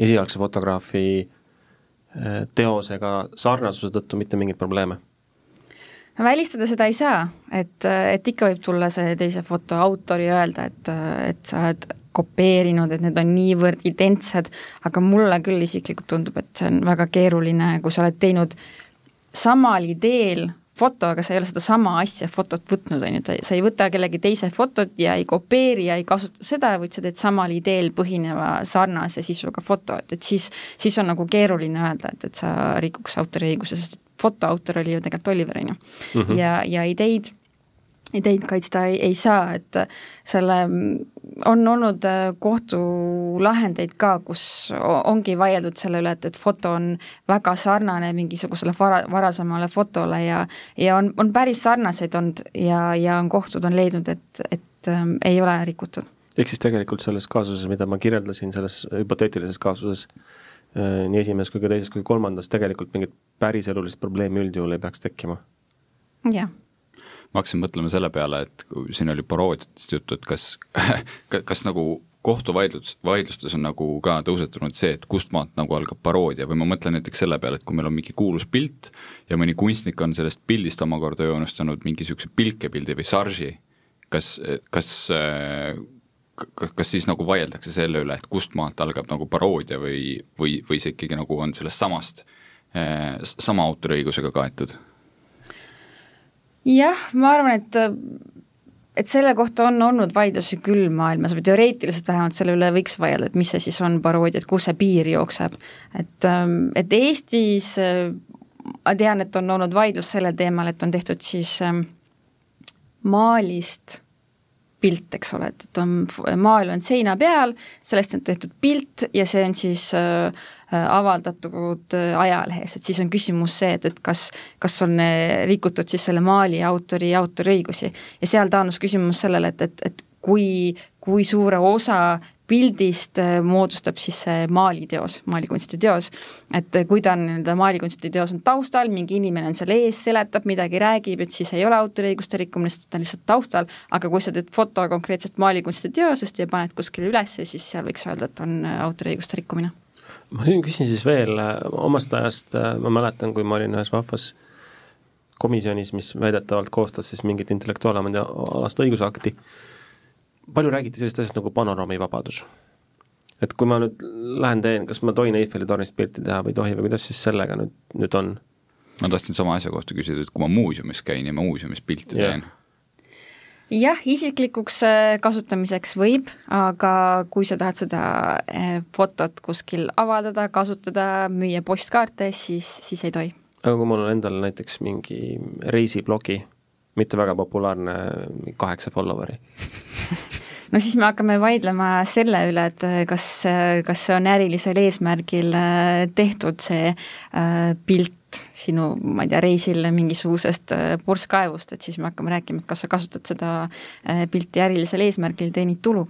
esialgse fotograafi teosega sarnasuse tõttu mitte mingeid probleeme? välistada seda ei saa, et, et ikka võib tulla see teise foto autor ja öelda, et, et sa oled kopeerinud, et need on niivõrd identsed, aga mulle küll isiklikult tundub, et see on väga keeruline, kui sa oled teinud samal ideel foto, aga sa ei ole sedasama asja, fotot võtnud, on ju, sa ei võta kellegi teise fotot ja ei kopeeri ja ei kasuta seda, vaid sa teed samal ideel põhineva sarnase sisuga foto, et, et siis, siis on nagu keeruline öelda, et, et sa rikuks autoriõiguse, sest foto autor oli ju tegelikult Oliver, on ju. Mhm. ja, ja ideid ideid kaitsta ei, ei saa, et selle, on olnud äh, kohtulahendeid ka, kus ongi vaieldud selle üle, et, et foto on väga sarnane mingisugusele vara, varasemale fotole ja ja on, on päris sarnaseid olnud ja, ja on kohtud on leidnud, et, et ähm, ei ole rikutud. ehk siis tegelikult selles kaasuses, mida ma kirjeldasin, selles hüpoteetilises kaasuses, äh, nii esimeses kui ka teises kui kolmandas, tegelikult mingit päriselulist probleemi üldjuhul ei peaks tekkima? jah ma hakkasin mõtlema selle peale, et siin oli paroodiatest juttu, et kas kas nagu kohtuvaidlus, vaidlustes on nagu ka tõusetunud see, et kust maalt nagu algab paroodia või ma mõtlen näiteks selle peale, et kui meil on mingi kuulus pilt ja mõni kunstnik on sellest pildist omakorda joonistanud mingi niisuguse pilkepildi või sarži, kas, kas kas siis nagu vaieldakse selle üle, et kust maalt algab nagu paroodia või, või, või see ikkagi nagu on sellest samast, sama autoriõigusega kaetud? Jah, ma arvan, et et selle kohta on olnud vaidlusi küll maailmas või teoreetiliselt vähemalt selle üle võiks vaielda, et mis see siis on paroodia, et kus see piir jookseb. et, ähm, et Eestis äh, ma tean, et on olnud vaidlus sellel teemal, et on tehtud siis ähm, maalist pilt, eks ole, et, et on, maal on seina peal, sellest on tehtud pilt ja see on siis äh avaldatud äh, ajalehes, et siis on küsimus see, et, et kas, kas on äh, rikutud siis selle maali autori autoriõigusi. ja seal taandus küsimus sellele, et, et, et kui, kui suure osa pildist äh, moodustab siis see maaliteos, maalikunstiteos. et äh, kui ta on nii-öelda maalikunstiteos on taustal, mingi inimene on seal ees, seletab midagi, räägib, et siis ei ole autoriõiguste rikkumine, sest ta on lihtsalt taustal, aga kui sa teed foto konkreetselt maalikunstiteosest ja paned kuskile üles, siis seal võiks öelda, et on äh, autoriõiguste rikkumine. Ma siin küsin siis veel omast ajast, ma mäletan, kui ma olin ühes vahvas komisjonis, mis väidetavalt koostas siis mingit intellektuaalomandi alast õigusakti palju räägiti sellisest asjast nagu panoraamivabadus. et kui ma nüüd lähen teen, kas ma tohin Eiffeli tornist pilti teha või ei tohi või kuidas siis sellega nüüd, nüüd on? ma tahtsin sama asja kohta küsida, et kui ma muuseumis käin ja ma muuseumis pilti yeah. teen jah, isiklikuks äh, kasutamiseks võib, aga kui sa tahad seda äh, fotot kuskil avaldada, kasutada, müüa postkaarte, siis, siis ei tohi. aga kui mul on endal näiteks mingi reisiblogi mitte väga populaarne, kaheksa follower'i no siis me hakkame vaidlema selle üle, et kas, kas see on ärilisel eesmärgil äh, tehtud, see äh, pilt sinu, ma ei tea, reisil mingisugusest äh, purskkaevust, et siis me hakkame rääkima, et kas sa kasutad seda pilti ärilisel eesmärgil, teenid tulu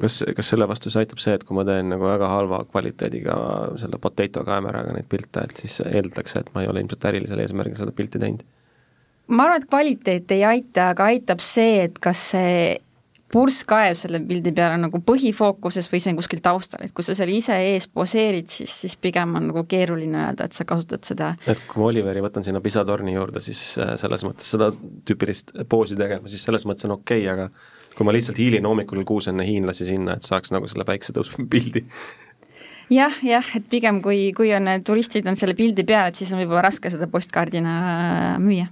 kas, kas selle vastu siis aitab see, et kui ma teen nagu väga halva kvaliteediga selle potato kaameraga neid pilte, et siis eeldatakse, et ma ei ole ilmselt ärilisel eesmärgil seda pilti teinud? ma arvan, et kvaliteet ei aita, aga aitab see, et kas see purskkaev selle pildi peal on nagu põhifookuses või see on kuskil taustal, et kui sa seal ise ees poseerid, siis, siis pigem on nagu keeruline öelda, et sa kasutad seda. et kui ma Oliveri võtan sinna Pisa torni juurde, siis äh, selles mõttes seda tüüpilist poosi tegema, siis selles mõttes on okei okay,, aga kui ma lihtsalt hiilin hommikul kuus enne hiinlasi sinna, et saaks nagu selle päiksetõusu pildi jah, jah, et pigem kui, kui on turistid on selle pildi peal, et siis on võib-olla raske seda postkaardina müüa.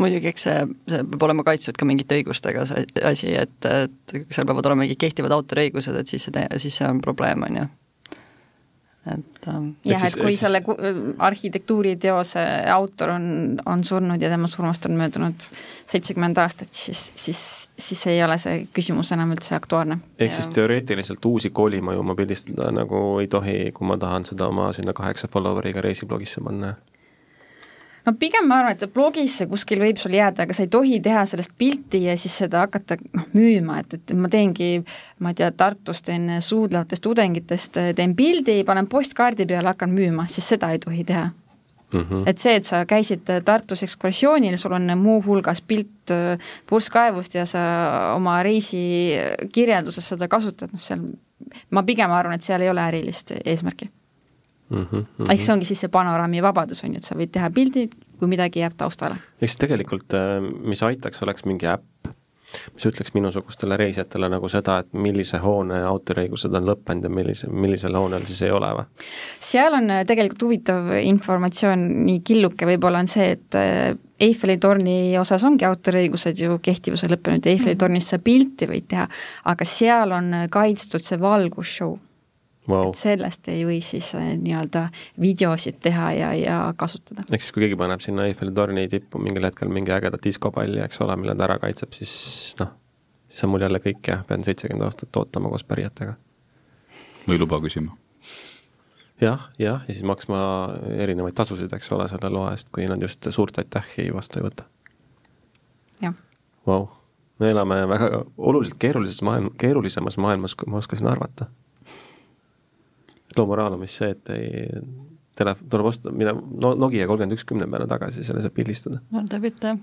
muidugi, eks see, see peab olema kaitstud ka mingite õigustega, see asi, et, et seal peavad olema mingid kehtivad autoriõigused, et siis see, siis see on probleem, on ju et ähm, jah, et kui selle arhitektuuriteose autor on, on surnud ja tema surmast on möödunud seitsekümmend aastat, siis, siis, siis ei ole see küsimus enam üldse aktuaalne. ehk ja... siis teoreetiliselt uusi kolimaju ma pildistada nagu ei tohi, kui ma tahan seda oma sinna kaheksa follower'iga reisiblogisse panna? No pigem ma arvan, et blogisse kuskil võib sul jääda, aga sa ei tohi teha sellest pilti ja siis seda hakata noh, müüma, et, et ma teengi, ma ei tea, Tartus teen suudlevatest tudengitest, teen pildi, panen postkaardi peale, hakkan müüma, siis seda ei tohi teha Mm -hmm. et see, et sa käisid Tartus ekskursioonil, sul on muuhulgas pilt äh, purskkaevust ja sa oma reisi kirjelduses seda kasutad, noh seal ma pigem arvan, et seal ei ole ärilist eesmärki mm. -hmm, mm -hmm. ehk see ongi siis see panoraami vabadus, on ju, et sa võid teha pildi, kui midagi jääb taustale. ehk siis tegelikult, äh, mis aitaks, oleks mingi äpp, mis ütleks minusugustele reisijatele nagu seda, et millise hoone autoriõigused on lõppenud ja millise, millisel hoonel siis ei ole või? seal on äh, tegelikult huvitav informatsioon, nii killuke võib-olla on see, et äh, Eiffeli torni osas ongi autoriõigused ju kehtivuse lõppenud ja Eiffeli tornis sa pilti võid teha, aga seal on kaitstud see valgusshow wow.. et sellest ei või siis äh, nii-öelda videosid teha ja, ja kasutada. ehk siis, kui keegi paneb sinna Eiffeli torni tippu mingil hetkel mingi ägeda diskopalli, eks ole, mille ta ära kaitseb, siis noh, siis on mul jälle kõik jah, pean seitsekümmend aastat ootama koos pärijatega. või luba küsima. jah, jah, ja siis maksma erinevaid tasusid, eks ole, selle loa eest, kui nad just suurt aitähhi vastu ei võta. jah. Vau, me elame väga oluliselt keerulises maailm, keerulisemas maailmas, kui ma oskasin arvata loo moraal on vist see, et ei, tele-, tuleb osta, mine no, Nokia kolmkümmend üks kümne peale tagasi, selle saab pildistada. ära tee pilte,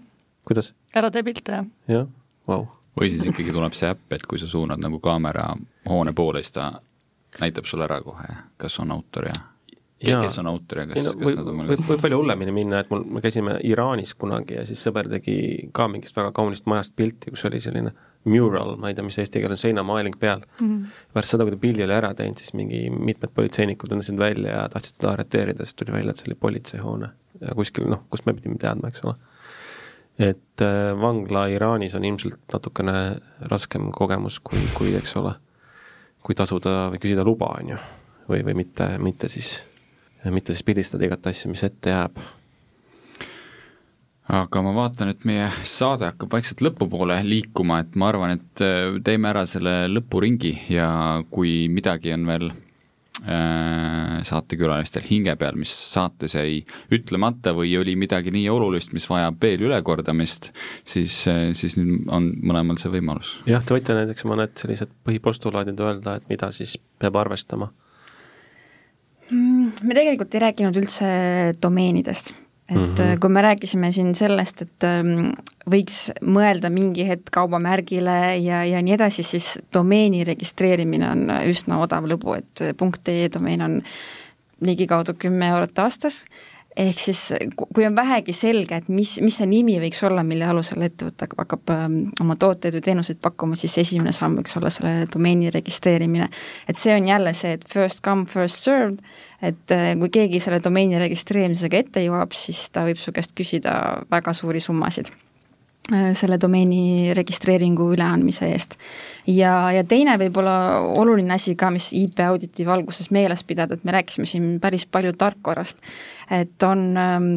kuidas? ära tee pilte, jah. vau. või siis ikkagi tuleb see äpp, et kui sa suunad nagu kaamera hoone poole, siis ta näitab sulle ära kohe, kas on autor ja kes on autor ja kas, no, kas nad on võib, võib palju hullemini minna, et mul, me käisime Iraanis kunagi ja siis sõber tegi ka mingist väga kaunist majast pilti, kus oli selline mural, ma ei tea, mis eesti keeles on, seinamaaling peal mm. -hmm. pärast seda, kui ta pildi oli ära teinud, siis mingi mitmed politseinikud tõndasid välja ja tahtsid teda arreteerida, siis tuli välja, et see oli politseihoone. ja kuskil noh, kust me pidime teadma, eks ole. et äh, vangla Iraanis on ilmselt natukene raskem kogemus, kui, kui eks ole, kui tasuda või küsida luba, on ju, või, või mitte, mitte siis, mitte siis pildistada igat asja, mis ette jääb aga ma vaatan, et meie saade hakkab vaikselt lõpupoole liikuma, et ma arvan, et äh, teeme ära selle lõpuringi ja kui midagi on veel äh, saatekülalistel hinge peal, mis saates jäi ütlemata või oli midagi nii olulist, mis vajab veel ülekordamist, siis, äh, siis nüüd on mõlemal see võimalus. jah, te võite näiteks mõned sellised põhipostulaadid öelda, et mida siis peab arvestama mm,? me tegelikult ei rääkinud üldse domeenidest et mm -hmm. kui me rääkisime siin sellest, et ähm, võiks mõelda mingi hetk kaubamärgile ja, ja nii edasi, siis domeeni registreerimine on üsna odav lõbu, et ee domeen on ligikaudu kümme eurot aastas ehk siis kui on vähegi selge, et mis, mis see nimi võiks olla, mille alusel ettevõte hakkab ähm, oma tooteid või teenuseid pakkuma, siis esimene samm võiks olla selle domeeni registreerimine. et see on jälle see, et first come, first served, et äh, kui keegi selle domeeni registreerimisega ette jõuab, siis ta võib su käest küsida väga suuri summasid selle domeeni registreeringu üleandmise eest. ja, ja teine võib-olla oluline asi ka, mis IP auditi valguses meeles pidada, et me rääkisime siin päris palju tarkvarast, et on ähm,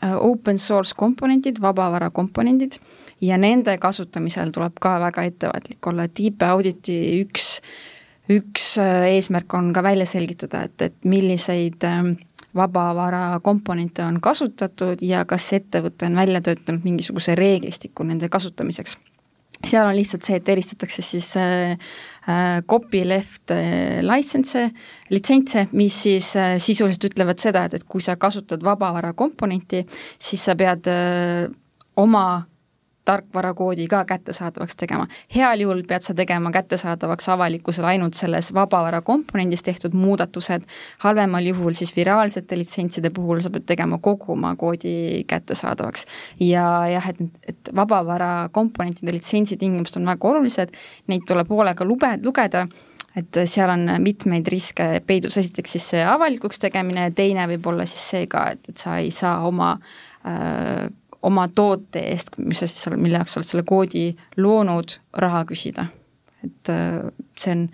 open source komponentid, vabavara komponendid ja nende kasutamisel tuleb ka väga ettevaatlik olla, et IP auditi üks, üks eesmärk on ka välja selgitada, et, et milliseid ähm, vabavara komponente on kasutatud ja kas ettevõte on välja töötanud mingisuguse reeglistiku nende kasutamiseks. Seal on lihtsalt see, et eristatakse siis äh, äh, copyleft äh, license, litsentse, mis siis sisuliselt ütlevad seda, et, et kui sa kasutad vabavara komponenti, siis sa pead oma tarkvarakoodi ka kättesaadavaks tegema. heal juhul pead sa tegema kättesaadavaks avalikkusele ainult selles vabavara komponendis tehtud muudatused, halvemal juhul siis viraalsete litsentside puhul sa pead tegema kogu oma koodi kättesaadavaks. ja jah, et, et vabavara komponentide litsentsitingimused on väga olulised, neid tuleb hoolega lube, lugeda, et seal on mitmeid riske peidus, esiteks siis see avalikuks tegemine ja teine võib olla siis see ka, et, et sa ei saa oma äh, oma toote eest, mis sa siis, mille jaoks sa oled selle koodi loonud, raha küsida. et äh, see on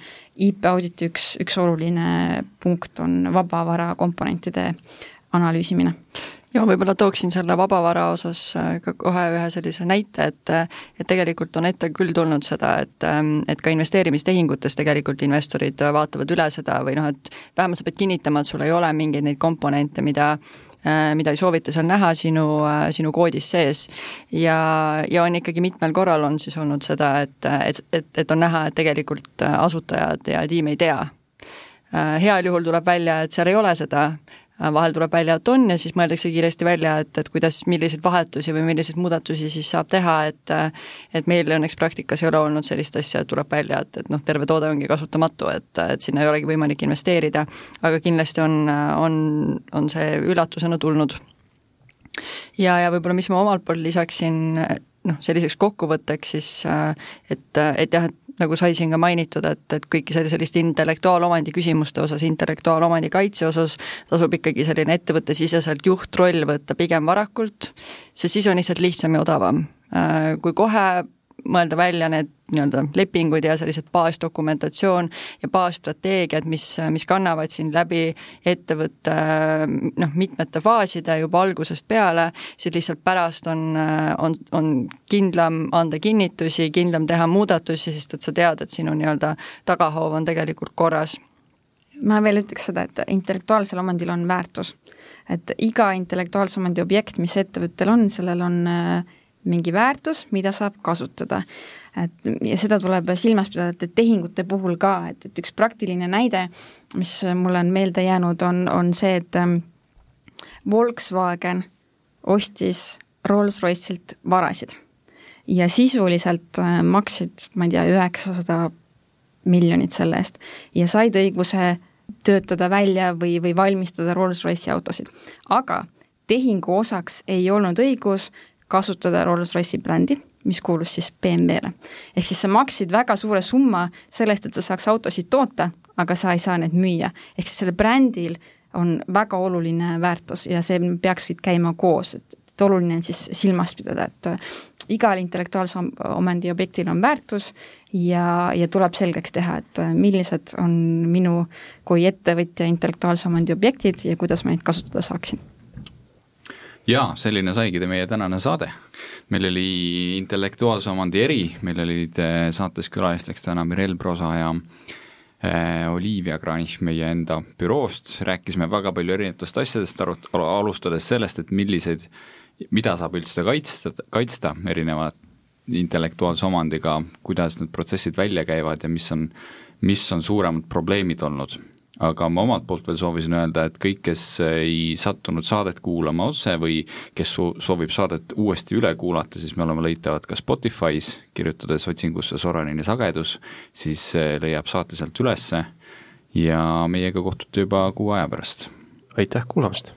IP auditi üks, üks oluline punkt on vabavara komponentide analüüsimine ja ma võib-olla tooksin selle vabavara osas äh, ka kohe ühe sellise näite, et et tegelikult on ette küll tulnud seda, et ähm, et ka investeerimistehingutes tegelikult investorid vaatavad üle seda või noh, et vähemalt sa pead kinnitama, et sul ei ole mingeid neid komponente, mida Äh, mida ei soovita seal näha sinu, äh, sinu koodis sees. ja, ja on ikkagi mitmel korral on siis olnud seda, et, et, et, et on näha, et tegelikult asutajad ja tiim ei tea. Äh, heal juhul tuleb välja, et seal ei ole seda, Äh, vahel tuleb välja, et on ja siis mõeldakse kiiresti välja, et, et kuidas, milliseid vahetusi või milliseid muudatusi siis saab teha, et et meil õnneks praktikas ei ole olnud sellist asja, et tuleb välja, et, et noh, terve toode ongi kasutamatu, et, et sinna ei olegi võimalik investeerida, aga kindlasti on, on, on see üllatusena tulnud. ja, ja võib-olla mis ma omalt poolt lisaksin, noh, selliseks kokkuvõtteks siis, et, et jah, et nagu sai siin ka mainitud, et, et kõiki selliste intellektuaalomandi küsimuste osas, intellektuaalomandi kaitse osas tasub ikkagi selline ettevõttesiseselt juhtroll võtta pigem varakult, sest siis on lihtsalt lihtsam ja odavam. Äh, kui kohe mõelda välja need nii-öelda lepingud ja sellised baasdokumentatsioon ja baasstrateegiad, mis, mis kannavad sind läbi ettevõtte noh, mitmete faaside juba algusest peale, siis lihtsalt pärast on, on, on kindlam anda kinnitusi, kindlam teha muudatusi, sest et sa tead, et sinu nii-öelda tagahoov on tegelikult korras ma veel ütleks seda, et intellektuaalsel omandil on väärtus. et iga intellektuaalse omandi objekt, mis ettevõttel on, sellel on äh, mingi väärtus, mida saab kasutada. et ja seda tuleb silmas pidada, tehingute puhul ka, et, et üks praktiline näide, mis mulle on meelde jäänud, on, on see, et ähm, Volkswagen ostis Rolls-Royce'ilt varasid ja sisuliselt äh, maksid, ma ei tea, üheksasada miljonit selle eest ja said õiguse töötada välja või, või valmistada Rolls-Royce'i autosid. aga tehingu osaks ei olnud õigus kasutada Rolls-Royce'i brändi, mis kuulus siis BMW-le. ehk siis sa maksid väga suure summa selle eest, et sa saaks autosid toota, aga sa ei saa neid müüa. ehk siis sellel brändil on väga oluline väärtus ja see peaksid käima koos, et, et oluline on siis silmas pidada, et äh, igal intellektuaalse omandi objektil on väärtus ja, ja tuleb selgeks teha, et äh, millised on minu kui ettevõtja intellektuaalse omandi objektid ja kuidas ma neid kasutada saaksin jaa, selline saigi meie tänane saade. meil oli intellektuaalse omandi eri, meil olid eh, saates külalisteks täna Mirel Prosa ja äh, Olivia Kranich meie enda büroost, rääkisime väga palju erinevatest asjadest, arut-, alustades sellest, et milliseid, mida saab üldse kaitsta, kaitsta erinevat intellektuaalse omandiga, kuidas need protsessid välja käivad ja mis on, mis on suuremad probleemid olnud aga ma omalt poolt veel soovisin öelda, et kõik, kes ei sattunud saadet kuulama otse või kes soovib saadet uuesti üle kuulata, siis me oleme leitavad ka Spotify's, kirjutades otsingusse Soranini sagedus, siis leiab saate sealt ülesse ja meiega kohtute juba kuu aja pärast. aitäh kuulamast!